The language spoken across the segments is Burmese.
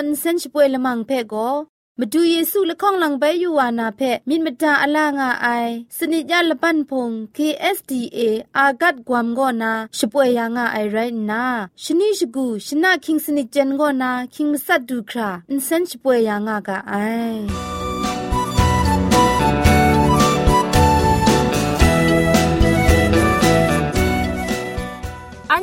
คนเซนชป่วยละมังเพ่ก็มาดูเยซูละข้องหลังใบยูวานาเพ่มินมตาอลางาไอสนิยาละปันพง KSDA อากัดกวามกอนาชป่วยยางาไอไรนาชนิชกูชนะคิงสนิจันกอนาคิงมสัดดูคราอินเซนชป่วยยางากาไอ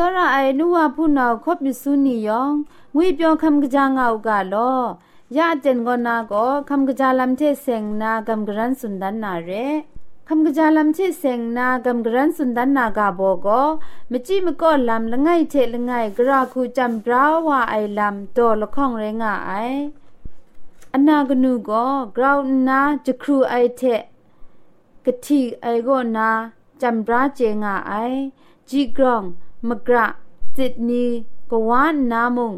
စောရအိုင်နုูဖုနာခောပစုနီယေงင်ငွေပြคำกမ်ကကြငေาက်ကလยาเจนกนาก็คำกระจาลำเชเสงนากำกรันสุนดันนาเรคำกระจาลำเชเสงนากำกรันสุนดันนากาโบโก็มจิมก็ลำละไงเชละไงกราคูจัมกราวาไอลำโตละข้องเรงาไออนากนูก็กราวนาจะครูไอเทกะทีไอโก็นาจัมำราเจงาไอจีกรองมกระจิตนีกวานนามง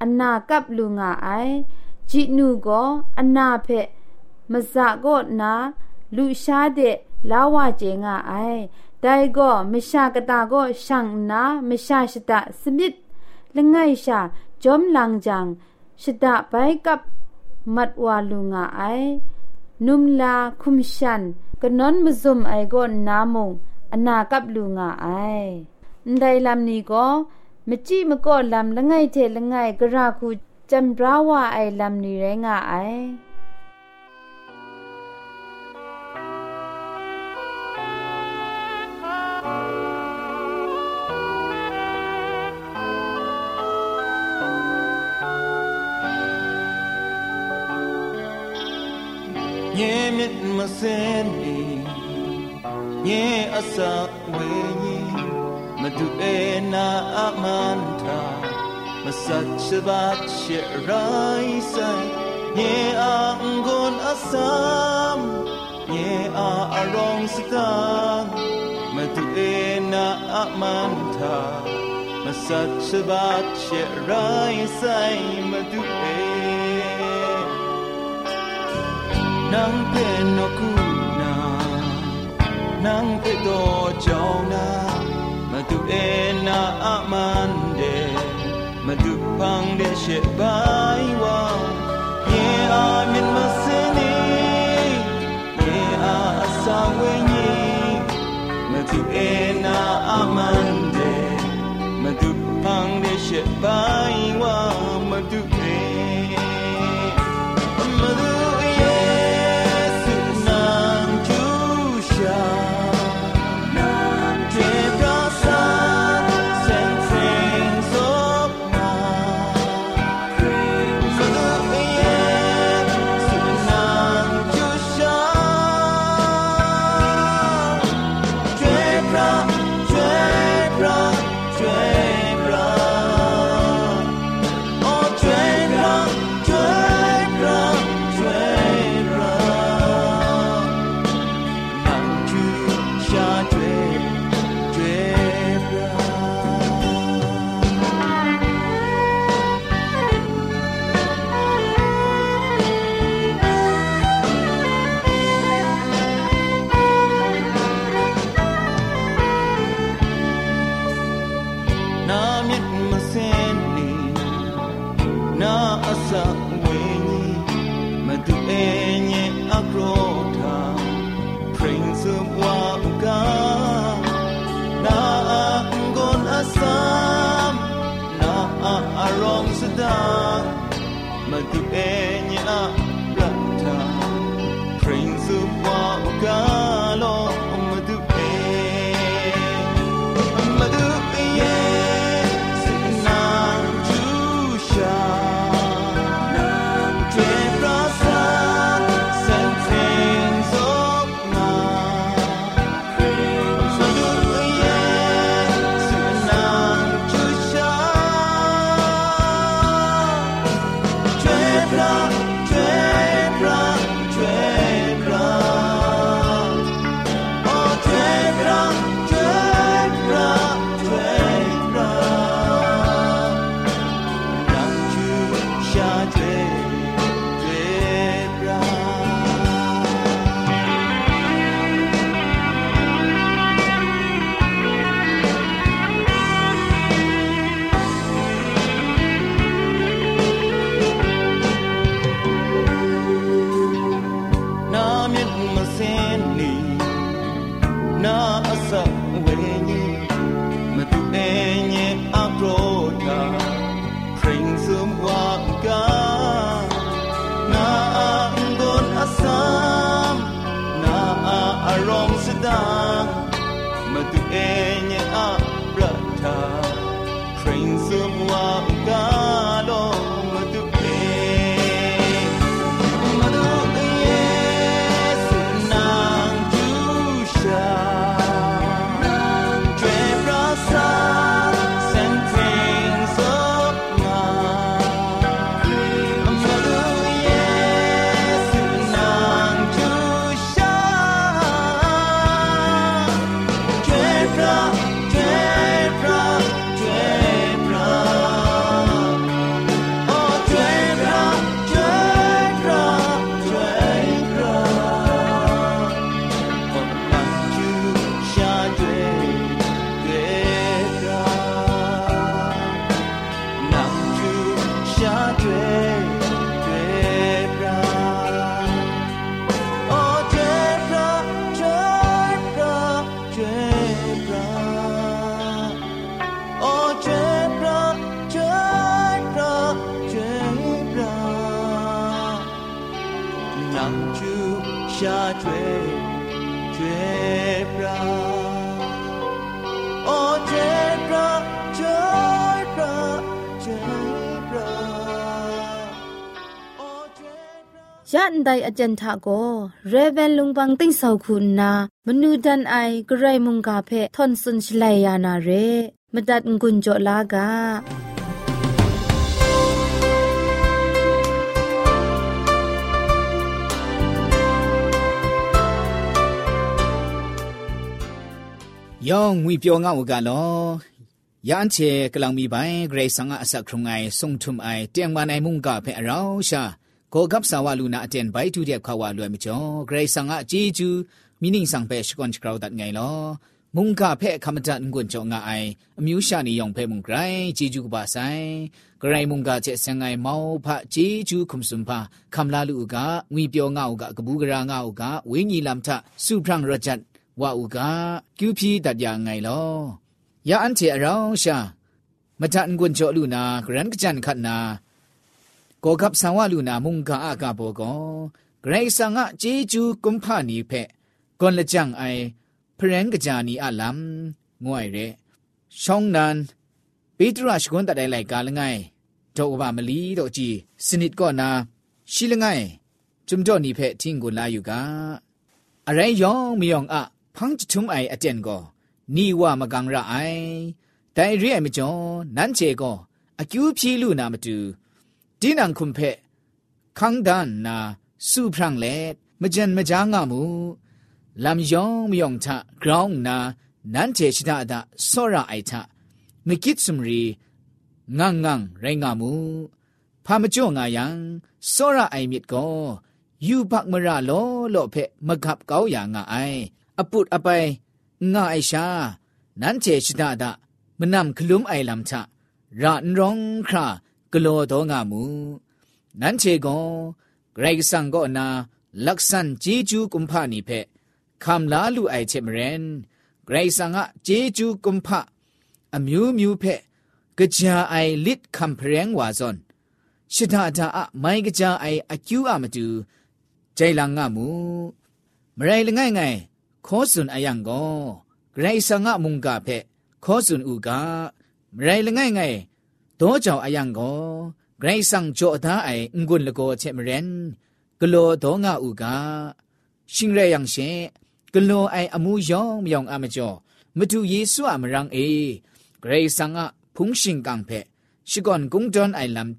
อนากับลุงาไอจิตนูก็อนาเพะမစကောနာလူရှားတဲ့လာဝကျင်ကအိုင်ဒိုင်ကောမရှာကတာကောရှန့်နာမရှာရှိတာစမစ်လငိုင်ရှာဂျုံလန်ဂျန်ရှိတာဘိုင်ကပ်မတ်ဝါလူငါအိုင်နုမ်လာခုမ်ရှန်ကနွန်မဇုံအိုင်ကောနာမုံအနာကပ်လူငါအိုင်ไดลำนี้ก็มจีมก็ลำละไงเทละไงกระราคูจำราว่าไอลำนี้ไรงาไอညမြတ်မစင်းနေညအစာဝေးมาดูเอนาอามันทามาสัจฉบัดเชรายใสเยอาองกนอาสามเยอาอารองสตางมาดูเอนาอามันทามาสัจฉบัดเชรายใสมาดูเอนางเป็นนกูนานางเป็นตัวเจ้านาย matu ena amande matu pang de she bai wa ye amen mas ไดอาจารย์ทะก็เรเวนลุงบังติ้งสาคุณนามนูดันไอกระไรมุงกาเพทอนสุนชเลยานาเรมดัดงุนจลากาယောင်ဝီပြောငောက်ကလောယန်ချေကလောင်မီပိုင်ဂရေဆန်ကအဆက်ခုံငိုင်ဆုံထုမိုင်တຽງမနိုင်မုန်ကဖဲအရောရှာကိုကပ်ဆာဝလူနာအတန်ဘိုက်တူတဲ့ခါဝလွယ်မကျော်ဂရိတ်ဆန်ကအကြီးကျူးမိနင်းဆောင်ပဲရှကွန်ချ်ကရောဒတ်ငိုင်လောမုန်ကဖဲ့ခမတန်ကွန်ကျော်ငါအိုင်အမျိုးရှာနေရောင်ဖဲ့မုန်ဂရိုင်းကြီးကျူးပါဆိုင်ဂရိုင်းမုန်ကချက်ဆန်ငိုင်မောင်ဖကြီးကျူးခုံစွန်ဖခမလာလူကငွေပြောငါဥကကပူးကရာငါဥကဝိညာဉ်လမ်ထစုဖရန်ရဂျတ်ဝါဥကကျူးဖြီတတ်ရငိုင်လောရအန်ချေအရောင်းရှာမတန်ကွန်ကျော်လူနာဂရန်ကကြန်ခတ်နာကောကပ်ဆံဝလူနာမုန်ကာအကဘောကောဂရိဆာငါဂျေဂျူကွန်ဖာနီဖက်ကွန်လကြံအိုင်ဖရန်ကကြာနီအလမ်ငွိုင်ရဲရှောင်းနန်ပေတရရှ်ကွန်တတိုင်လိုက်ကာလငိုင်တော့ဘာမလီတော့ကြည်စနစ်ကောနာရှိလငိုင်จุมจ่อนี่เพ่ทิ้งกุลาอยู่กาอะไรยองไม่ยองอะพังจะทุ่มไออเจนก็นี่ว่ามากังระไอแต่เรียไม่จ่อนั้นเจก็อากิวพี่ลูนามาดูดินังคุมเพคังดานนาสุพรังเลมจันมจางามูลำยองมยองทะกรองนานันเจชิดาดาสระไอทะมกิดสมรีงังงังไรงามูพามจ่องายังสระไอมิดก็ยูปักมระโลโลเพมกับเกาอย่างงาไออปุดอไปงาไอชานันเจชิดาดามนำคลุมไอลำทะรานร้องคราကလောတော်ငါမူနန်းချေကွန်ဂရိတ်ဆန်ကောနာလက်ဆန်ဂျီဂျူကွန်ဖာနီဖက်ခမ်လာလူအိုက်ချေမရန်ဂရိတ်ဆန်ကဂျီဂျူကွန်ဖာအမျိုးမျိုးဖက်ကြာအိုင်လစ်ကမ်ပရန်ဝါဇွန်ရှစ်ဒါဒါအမိုင်းကြာအိုင်အကျူးအမတူဂျိုင်လာငါမူမရိုင်လငိုင်ငိုင်ခောစွန်အယံကောဂရိတ်ဆန်ကမုန်ကဖက်ခောစွန်ဥကမရိုင်လငိုင်ငိုင်多叫阿樣個ဂရိတ်ဆောင်ကြောသားအိုင်ငွန်းလကိုချက်မရင်ဂလိုတော့ငါဥကရှင်ရယံရှေဂလိုအိုင်အမှုယောင်မြောင်အမကျော်မတူယေဆုအမရံအေဂရိတ်ဆောင်ကဖုန်ရှင်ကံဖက်ရှိကွန်ကုံတွန်အိုင်လမ်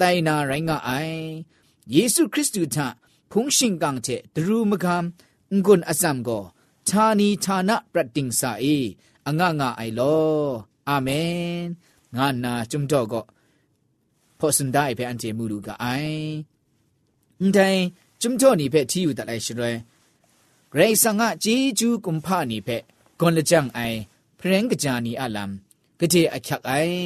တိုင်နာရိုင်းကအိုင်ယေဆုခရစ်တုထဖုန်ရှင်ကံချက်ဒရူမကံငွန်းအစမ်ကိုဌာနီဌာနပရတင်စာအေအငငအိုင်လောအာမင်ငါနာจุမ်တော့ကောဖောစန်ဒိုင်ဖဲအန်တီမူလူကအိုင်အန်တိုင်จุမ်တော့နိဖဲတီယူတလိုက်ရှရဲဂရိတ်ဆန်ကဂျီဂျူကွန်ဖာနိဖဲဂွန်လကြံအိုင်ဖရင်ကဂျာနီအလမ်ကတိအချက်အိုင်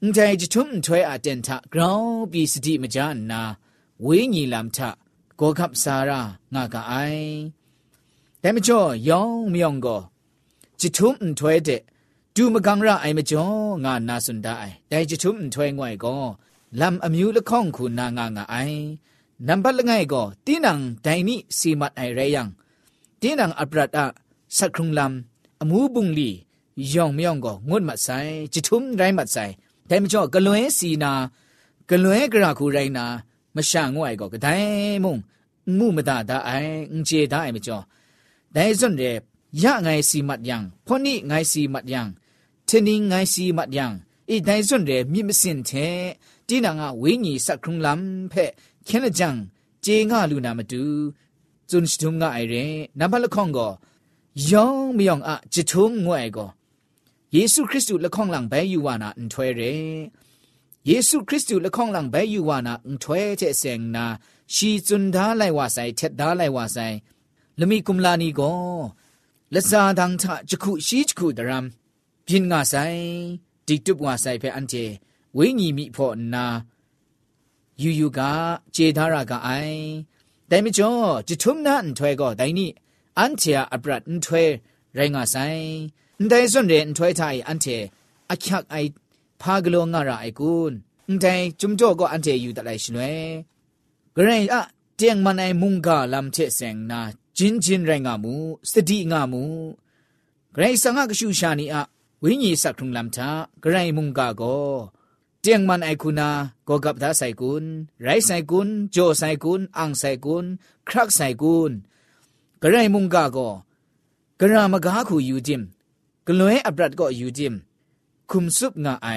အန်တိုင်ဂျွမ်ထွဲအတန်တာဂရောင်းပီစတိမကြနာဝေးညီလမ်ထကောကပ်စာရာငါကအိုင်แต่ไม่จ่อยองมยองก็จิทุ่มถ้วยเดดูมกังระไอมจ่องานาสุนได้ได้จะชุมถวยง่วยก็ลำอมิวละข้องคุณนางางาไอนำพัดละไงก็ตีนังไดนี่สีมัดไอไรยังตีนังอัปรัดอะสักครุงลำอมูบุงลีย่องมย่องก็งดมัดใส่จะชุมไรมัดใส่แต่มจ่อกะลวยสีนากะลวยกระคูไรนามช่างง่วยก็กระไดมุงงูมตาตาไออุเจตาไอมจ่อได้ส่วนเรยะไงสีมัดยังพ่อนี่ไงสีมัดยัง天灵爱西马样，一代尊人密不信天，只能啊为你杀空蓝佩，看了讲，这我路那么多，尊是同爱人，哪怕了看过，用不用啊？只同我爱过，耶稣基督了看人白有话那唔推人，耶稣基督了看人白有话那唔推这生那，是尊他来话塞，贴他来话塞，那咪 kumla 尼个，လက်စားတန်းချခုရှိခုတရမ်ပြင်းငါဆိုင်တိတုပ်ငါဆိုင်ဖဲအန်တီဝိညာဉ်မိဖို့နာယူယူကခြေထားရကအိုင်ဒိုင်မကျော်ဂျထုမနာအန်ထွဲကောဒိုင်နီအန်တီယာအပရတ်အန်ထွဲရိုင်းငါဆိုင်ဒိုင်စွန်ရဲအန်ထွဲထိုင်အန်တီအချက်အိုင်ဖာဂလောငါရအိုင်ကွန်းဒိုင်ဂျုံကြောကောအန်တီယူတလိုက်ရှင်လွဲဂရိအတຽງမနိုင်မုန်ကလမ်ချေဆင်နာဂျင်းဂျင်းရိုင်းငါမူစတိငါမူဂရိစငါကရှူရှာနီအဝိညာဉ်สักทุงลำชาไกรมุงกาโกเจียงมันไอคุณาโกกับทาไซกุนไรไซกุนโจไซกุนอังไซกุนครักไซกุนไกรมุงกาโกกรามกาคูยูจิมกลวยอับรัดก็ยูจิมคุมซุปงาไอ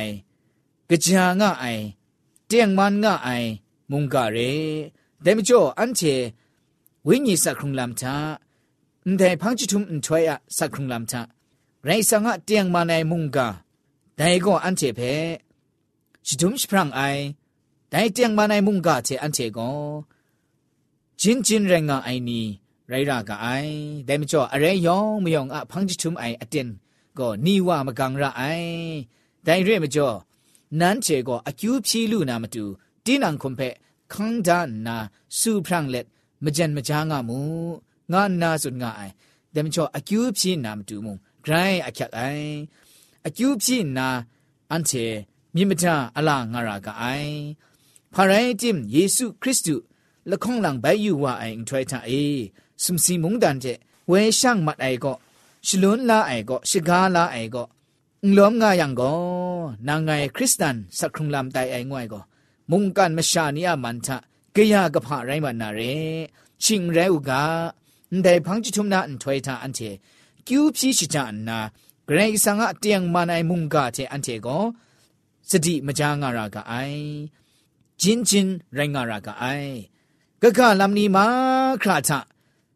กะจางาไอเจียงมันงาไอมุงกาเรเดมโจอันเชวิญญสักครุงลำชาอันแต่พังจิทุมอันช่วยอะสักครุงลำชาไรสังหะเตียงมาในมุงกาได้ก็อันเจเพชิดุมชพรังไอได้เตียงมาในมุงกาเจอันเจก็จินจินแรงไอนี้ไรรากไอได้ไม่จ่ออะไรยองไม่ยองอะพังจิทุมไออเตียนก็นี่ว่ามากังระไอได้เรื่ไม่จ่อนั้นเจก็อคิวพีลูนามาดูตีนังคมเพคังดานนาสูพรังเล็ดมจันมจางามู งานนาสุดงาไอได้ไม่จ่ออคิวพีนามดูมุงဂရိုင်းအချက်အိုင်အကျူးဖြစ်နာအန်ချေမြင့်မထအလာငါရာကအိုင်ဖာရိုင်တင်ယေရှုခရစ်တုလခုံလံဘဲယူဝအိုင်ထွိုင်တာအေစုံစီမုန်တန်ကျဝဲရှန့်မတ်အိုင်ကောရှလွန်းလာအိုင်ကောရှကားလာအိုင်ကောล้อมงายังก็นางไงคริสตันสักครุงลำไตไอง่วยก็มุงกันมชานิอามันทะกยากระพาไรมันนาเรชิงไรอุกาได้พังจุชุมนาอันถอยทาอันเทกิวพี่ชิจานาเกรงสังอาเตียงมาในมุงกาเทอันเทโกสติมจางารากาไอจินจินไรงารากาไอกะกะลำนี้มาคราทะ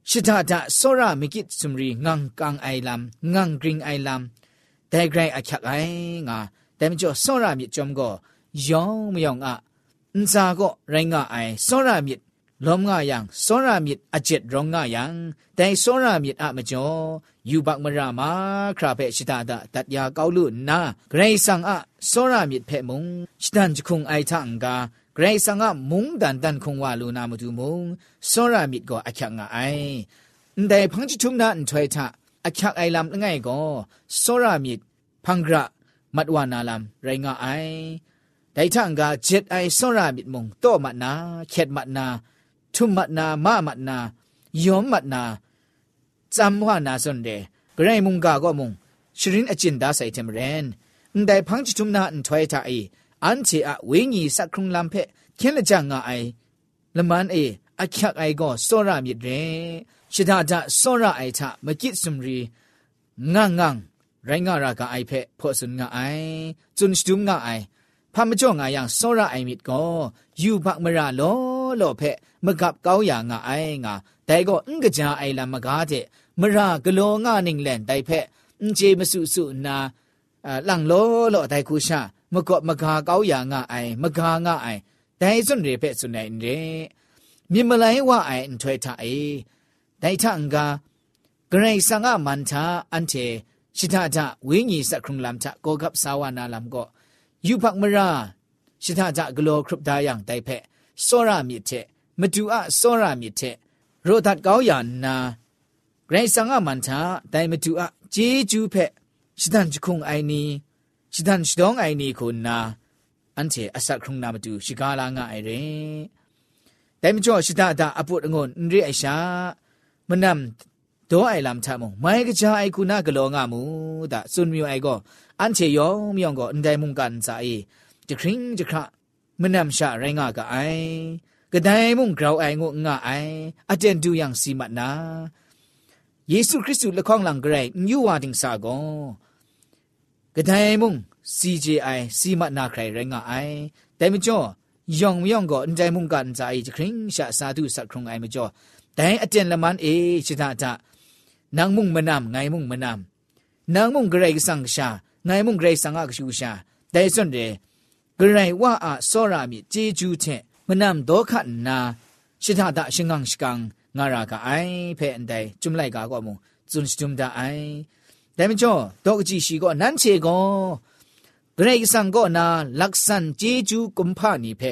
ชิตาทะโซรามิกิสุมรีงังกังไอลำงังกริงไอลำแต่ไกรอักขักไองาแต่มจ่อโซรามิจอมก็ยองมยองอะอุนซาก็ไรงาไอโซรามิလောမငါယံစောရမြစ်အจิตရောငါယံတိုင်စောရမြစ်အမကျော်ယူဘမရမခရာဖဲ့ရှိတာဒတတ်ယာကောက်လူနာဂရိဆန်အစောရမြစ်ဖဲ့မုံစတန်ချခုံအိုက်ထန်ကာဂရိဆန်ကမုံဒန်တန်ခုံဝါလူနာမတူမုံစောရမြစ်ကိုအချက်ငါအိုင်ဒဲဖန်ချီထုံနာအန်ထွေထအချက်အိုင်လမ်ငိုင်ကိုစောရမြစ်ဖန်ဂရမတ်ဝနာလမ်ရိုင်ငါအိုင်ဒိုင်ထန်ကဂျက်အိုင်စောရမြစ်မုံတော့မနာချက်မနာทุมัดนามามัดนายอมมัดนาจำว่านาสนเดกรมุงกาก็มุงชรินอจินดาใส่เทมเรนได้พังจิตุมนาอันถอยทาไออันเจอะเวงีสักครุงลำเพะเขียนละจังงาไอละมันเอအချက်အိုက်ကိုစောရမြစ်တယ်ရှဒဒစောရအိုက်ထမကြည့်စုံရီငငငရိုင်းငရကအိုက်ဖက်ဖော့စုံငအိုင်ဇွန်စတုငအိုင်ဖမကြောင့ငါယံစောရအိုင်မြစ်ကိုယူဘမရလောလော့ဖက်မကပ်ကောင်းရာငါအိုင်ငါဒိုင်ကောအင်္ဂကြာအိုင်လာမကားတဲ့မရဂလောငါနင်းလန်ဒိုင်ဖက်အင်ဂျေမစုစုနာလန်လောလော့ဒိုင်ခုရှာမကော့မကားကောင်းရာငါအိုင်မကားငါအိုင်ဒိုင်စွန်ရေဖက်စွန်နိုင်တဲ့မြင်မလိုင်းဝအိုင်ထွဲထအေးဒိုင်ထန်ကဂရိဆန်ကမန်တာအန်တေရှိတာတာဝိညာဉ်စခုံလမ်ချကောကပ်ဆာဝနာလမ်ကောယူဖက်မရာရှိတာတာဂလောခရပဒါယံတိုင်ဖက်စောရမြစ်တဲ့မတူအစောရမြစ်တဲ့ရိုဒတ်ကောင်းယာနာဂရိဆန်ကမန်တာတိုင်မတူအဂျေဂျူးဖက်ရှဒန်ချခုံအိုင်နီရှဒန်ရှဒေါငအိုင်နီကိုနာအန်ချေအဆက်ခုံနာမတူရှီကာလာငါအိုင်ရင်တိုင်မကျော်ရှဒတာအပုတ်ငုံနရိအရှာမနမ်ဒေါ်အိုင်လမ်ထမုံမိုင်ကကြအိုင်ကူနာကလောငါမူဒါဆွန်မြူအိုင်ကောအန်ချေယောမြောင်ကောအန်တိုင်မုန်ကန်စာအေဂျခရင်ဂျခမနမ်ရှာရိုင်းငါကအိုင်ကဒိုင်မုန်ဂရောင်းအိုင်ကိုငါအိုင်အတန်တူយ៉ាងစီမနာယေရှုခရစ်သူလက်ခေါင်လံဂရိုင်ညူဝါဒင်းစာကောကဒိုင်မုန် CJI စီမနာခရိုင်ရိုင်းငါအိုင်တိုင်မကျော်ယောင်ယောင်ကိုအန်တိုင်မုန်ကန်စာအိခရင်ရှာစာသူစခရုံအိုင်မကျော်တိုင်အတန်လမန်အေချစ်တာတာนางมุ่งมานำไงมุ่งมานำนางมุ่งเกรกสังชาไงมุ่งเกรสังอากชูชาแต่ส่วนเดဂရိုင်ဝါအာစောရာမီဂျေဂျူးချက်မနမ်ဒေါခနာရှိထဒရှင်ငန်းရှကန်ငါရာကအိုင်ဖဲအန်တိုင်ကျွမ်လိုက်ကာကောမွန်ဇွန်စတုမ်ဒအိုင်ဒါမကျော်ဒေါကကြည့်ရှိကောနန်းချေကောဂရိတ်ဆန်ကောနာလက်ဆန်ဂျေဂျူးကွန်ဖာနီဖဲ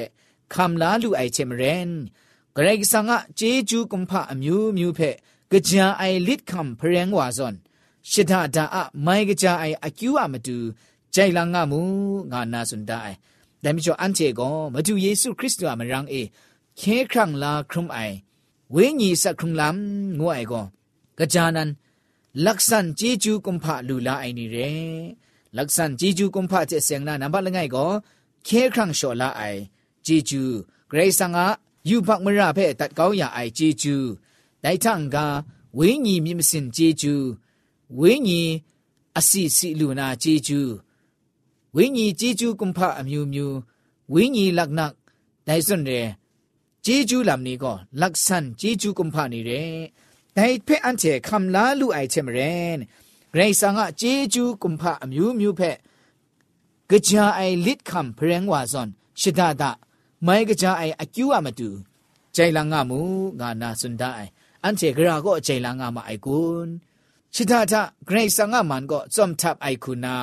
ခမ်လာလူအိုင်ချေမရန်ဂရိတ်ဆန်ကဂျေဂျူးကွန်ဖာအမျိုးမျိုးဖဲကကြာအိုင်လစ်ခမ်ဖရန်ဝါဇွန်ရှိထဒအမိုင်ကကြာအိုင်အကျူအမတူဂျိုင်လာငါမူငါနာစွန်ဒအိုင်แต่ไม่ชอบอันเจก็มาดูเยซูคริสต์ว่ามันรังเอเคครั้งลาครุมไอเวญีสักครุมลำงัวไอก็กระจานันลักษณะเจจูกุมภะลูลาไอนี่เรลักษณะเจจูกุมภะเจเสียงนานับบัลงไงก็เคครั้งโชลาไอเจจูเกรซังอะยูพักมราเพตัดเกาอย่าไอเจจูได้ทั้งกาเวญีมีมสินเจจูเวญีอสิสิลูนาเจจูဝိညာဉ်ကြီးကျူးကွန်ဖအမျိုးမျိုးဝိညာဉ်လက်နက်တိုင်စွန်ရဲကြီးကျူးလမ်နီကောလက်ဆန်ကြီးကျူးကွန်ဖနေရဲတိုင်ဖက်အန်ချေခမ်လာလူအိုက်ချေမရဲဂရိဆာငါကြီးကျူးကွန်ဖအမျိုးမျိုးဖက်ကြာအိုင်လစ်ခမ်ဖရင်ဝါဇွန်ရှဒဒမိုင်ကြာအိုင်အကျူအမတူဂျိုင်လာငါမူငါနာစွန်ဒအိုင်အန်ချေဂရာကောဂျိုင်လာငါမအိုက်ကွန်ชิดาทะเกรงสังอามันก็จอมทับไอคุณา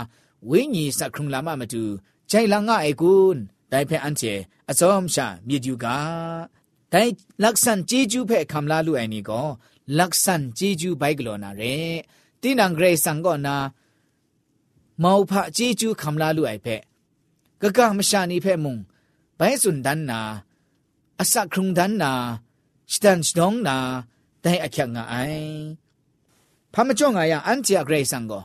ဝိညာဉ်စခုံလာမမတူใจลังง่ายกุนได้เพื่อันเจอสอมชามีดูกาได้ลักษณเจจูเพ่คำลาลูไอนี่ก็ลักษณเจจูไปกลอนาเรตีนังเกรสังก็นาเมาพระเจจูคำลาลูไอเพ่ก็กามชานีเพ่มุงไปสุนดันนาอสักครุงดันนาสตันสดองนาได้อคยงไงพระมจ่องไงอันเจเกรสังก็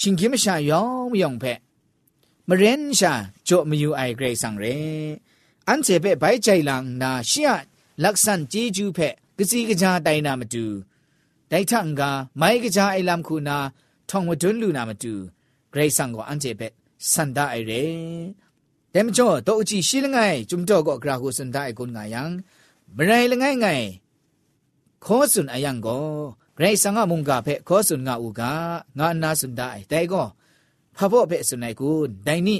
ရှင်ကိမရှာယောင်မယောင်ဖက်မရင်ရှာကြော့မယူအိုင်ဂရိတ်ဆောင်ရဲအန်ချေဖက်ဘိုက်ကြိုင်လန်နာရှီယလက်ဆန်ဂျီဂျူဖက်ကစီကကြတိုင်နာမတူဒိုက်ထန်ကမိုင်ကကြအိုင်လမ်ခုနာထောင်ဝဒွန်းလူနာမတူဂရိတ်ဆောင်ကိုအန်ချေဖက်စန္ဒအိုင်ရဲတဲမချောတော့အကြည့်ရှိလငိုင်ဂျုံတော့ကောဂရာဟုစန္ဒအိုင်ကုန်ငါယံမရိုင်လငိုင်ငိုင်ခေါ်စွန်အယံကောဂရိဆန်ငါမုန်ကဖဲခောဆွန်ငါဥကငါနာဆွန်ဒိုင်တဲကောဖဘော့ဖဲဆွန်နိုင်ကူဒိုင်နိ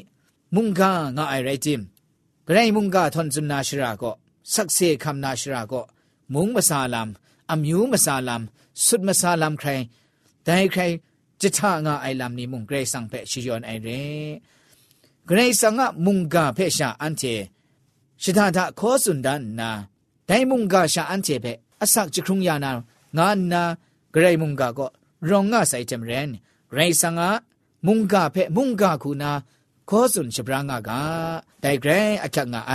မုန်ကငါအိုင်ရိုက်တင်ဂရိမုန်ကထွန်ဆွန်နာရှရာကောဆက်ဆေခမ်နာရှရာကောမုန်မဆာလမ်အမျိုးမဆာလမ်ဆွတ်မဆာလမ်ခရိုင်ဒိုင်ခရိုင်จิตางาไอลำนี้มุงเกรสังเพชยอนไอเรเกรสังะมุงกาเพชาอันเจชิตาทะขอสุนดันนาไดมุงกาชาอันเจเพอสักจิครุงยานางานนากรมุงกาก็รองง่าใส่จำเรนไรสังะมุงกาเพมุงกาคูนาขอสุนชบรางากาแต่เกรอาจงาไอ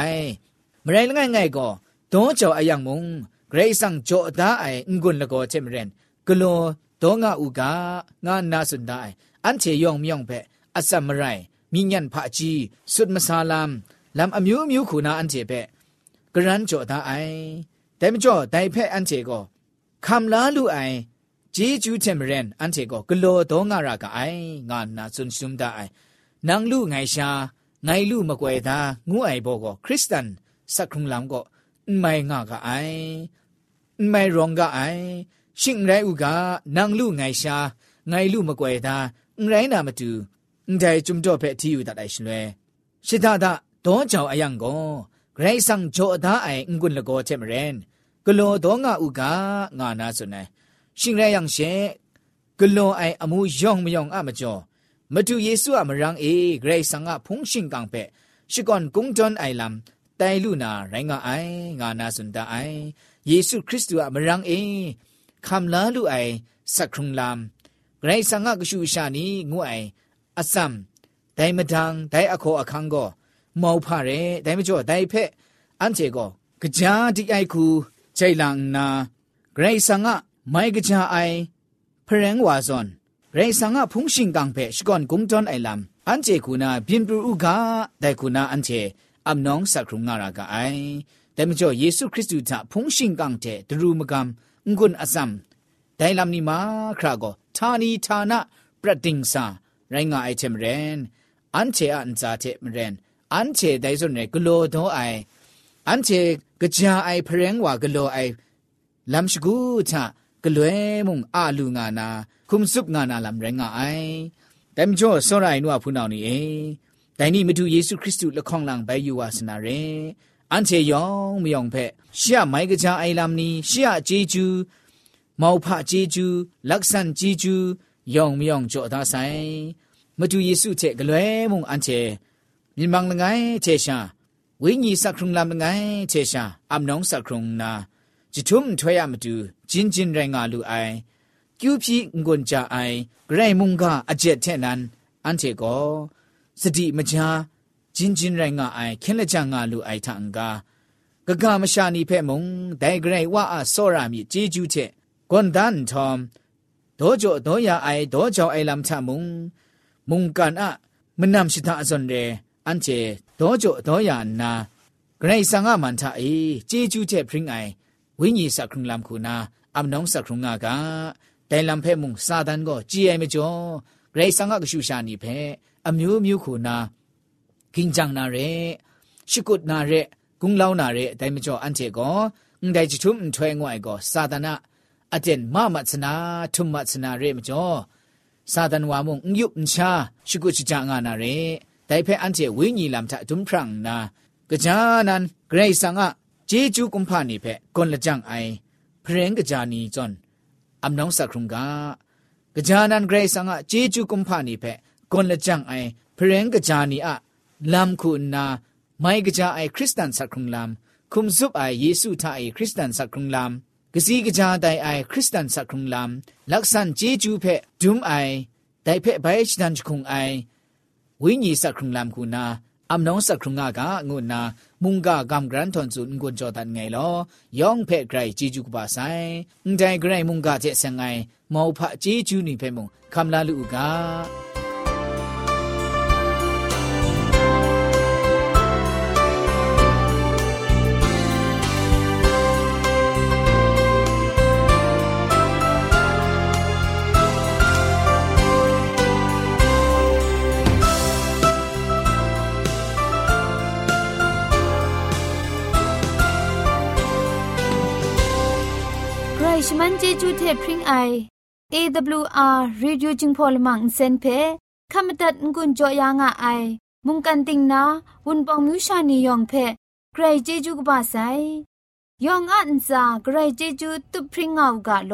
มไรง่ายง่ายก็ต้องเจ้าอายังมุงเกรสังโจดาไองุนละก็จำเรนกลัวต้องงาอุกางานนาสุนได้อันเชยองมยองเพอัสมไรมีเงินพระจีสุดมาซาลามลำอมิวมิวคูนาอันเชเพกรันโจดาไอแต่ไม่จ่อแต่เพอันเชก็คำลาลูไอจีจูเทมเรนอันเทก็กลัวโตงารากไองานนาซุนซุมดาไอนางลู่ไงชาไงลู่มะกวยดางูไอโบก็คริสเตันสักครุงลำก็ไม่งากไอไม่รองกไอชิงไรอุกานางลู่ไงชาไงลู่มะกวยดาไรนามาดูใจจุมจ่อเปที่อยู่ตัดไอชลวยชิดาดาโตเจ้าอายังก็ไรสังโจดาไองุนละโกเทมเรนกลัวโตงาอุกางานาสุนัยရှင်ရယံရှေဂလွန်အိုင် အမှုယောင်မယောင်အမကျော်မတူယေစုအမရံအေဂရိတ်ဆန်ကဖုန်ရှင်ကံပဲရှိကွန်ကုံတန်အိုင်လမ်တိုင်လူနာရိုင်းကအိုင်ငါနာစွန်တအိုင်ယေစုခရစ်တုအမရံအေခမ်လာလူအိုင်စခရုံလမ်ဂရိတ်ဆန်ကကရှူရှာနီငွအိုင်အစမ်ဒိုင်မဒန်းဒိုင်အခေါ်အခန်းကော မောက်ဖရဲဒိုင်မကျော်ဒိုင်ဖက်အန်ချေကောကြာဒီအိုက်ခုချိန်လန်နာဂရိတ်ဆန်ကไม่กจาไอเพรงวาซอนเรสังอพุงชิงกังเพชก่อนกุ้งจอนไอลำอันเจคุณาบินปูอุกาแต่คุณาอันเจอำน้องสักครุงงารากาไอแต่เมื่อเยซูคริสต์จะพุงชิงกังเจตรูมกรรมงุนอาซัมแต่ลำนี้มาครากอทานีทานะประดิงซาไรงาไอเทมเรนอันเจอันซาเทมเรนอันเจได้ส่วนไหนกโลโดไออันเจกจาไอเพรงวากโลไอลำชกูทากล้วยมุงอาลูงานาคุมซุบงานาลำแรงไอแต่มจ่อสรายนัวพูนเอานี่เอแต่นี่มาดูเยซูคริสต์ละข้องหลังไปอยู่วาสนาเรอันเชยองมยองเพะเชื่อไหมกระจาไอลำนี้เชื่อเจจูမောဖဂျေဂျူလက်ဆန်ဂျေဂျူယောင်မြောင်ကြောဒါဆိုင်မတူယေစုတဲ့ဂလွဲမုံအန်ချေမြန်မာငငိုင်းချေရှာဝိညာဉ်စခရုံလမ်ငိုင်းချေရှာအမနောင်စခရုံနာဂျီထုမ်ထွေရမတူจินจินไรงาลูไอกิวพีงุนจาไอไกรมุงกาอเจเทนันอันเทโกสติมจาจินจินไรงาไอคินละจางาลูไอทังกากะกามชานีเพ่มงไดไกรว่าอสอรามีเจจูเทกอนดันทอมดอจอดอยาไอดอจอไอลัมทะมุงมุงกันอะมนำชิตาอซนเรอันเจดอจอดอยานาไกรสังอามันทะเอเจจูเทพริงไอวิญญีสักครุงลำคูนาအမနောင်းစခုံငါကတိုင်လံဖဲမှုစာတန်ကိုကြည်အိမ်မကျော်ဂရိတ်ဆန်ကကရှူရှာနေဖဲအမျိုးမျိုးခုနာကင်းကြံနာရဲရှီကုတ်နာရဲဂုံလောင်းနာရဲအတိုင်းမကျော်အန်တေကိုငဒိုင်ချွမ်ထွဲငွိုင်ကိုစာတနာအတင်မမစနာထုမစနာရဲမကျော်စာတန်ဝါမုံညုပ်ချာရှီကုတ်ချာငါနာရဲတိုင်ဖဲအန်တေဝိညာဉ်လမ်တာဒွမ်ဖရန်နာကကြာနန်ဂရိတ်ဆန်ကဂျေဂျူကွန်ဖာနီဖဲကွန်လကြံအိုင်กรงกจานีจอนอำนองสักครุงกากจานันเกรสังอะเจจูกุมพานีเพกอนละจังไอพรงกจานีอะลำคุณนาไม่กจาไอคริสตันสักครุงลำคุมซุปไอเยซูทาไอคริสตันสักครุงลำกสีกจาไดไอคริสตันสักครุงลำลักษันเจจูเพดุมไอไดเพไบชดันจคุงไอวิญญีสักครุงลำคุณนาอำนองสักครุงอากางุนามุงกากำกรันทอนสุนกุนจอดันไงลอยองเพ่ไกรจีจุกบาไซอุนไดไกรมุงกาเจสังไงมอผะจีจูนี่เพ่มุงคำลาลูกาชมันเจจูเทพริงไออ AWR รีดิวจิงพอลมังเซนเพขามตัดงุนจอยางอไอมุงกันติงนาวุนปองมิวชานียองเพใครเจจูกบาไซยองอันซาใครเจจูตุพริงเอากาโล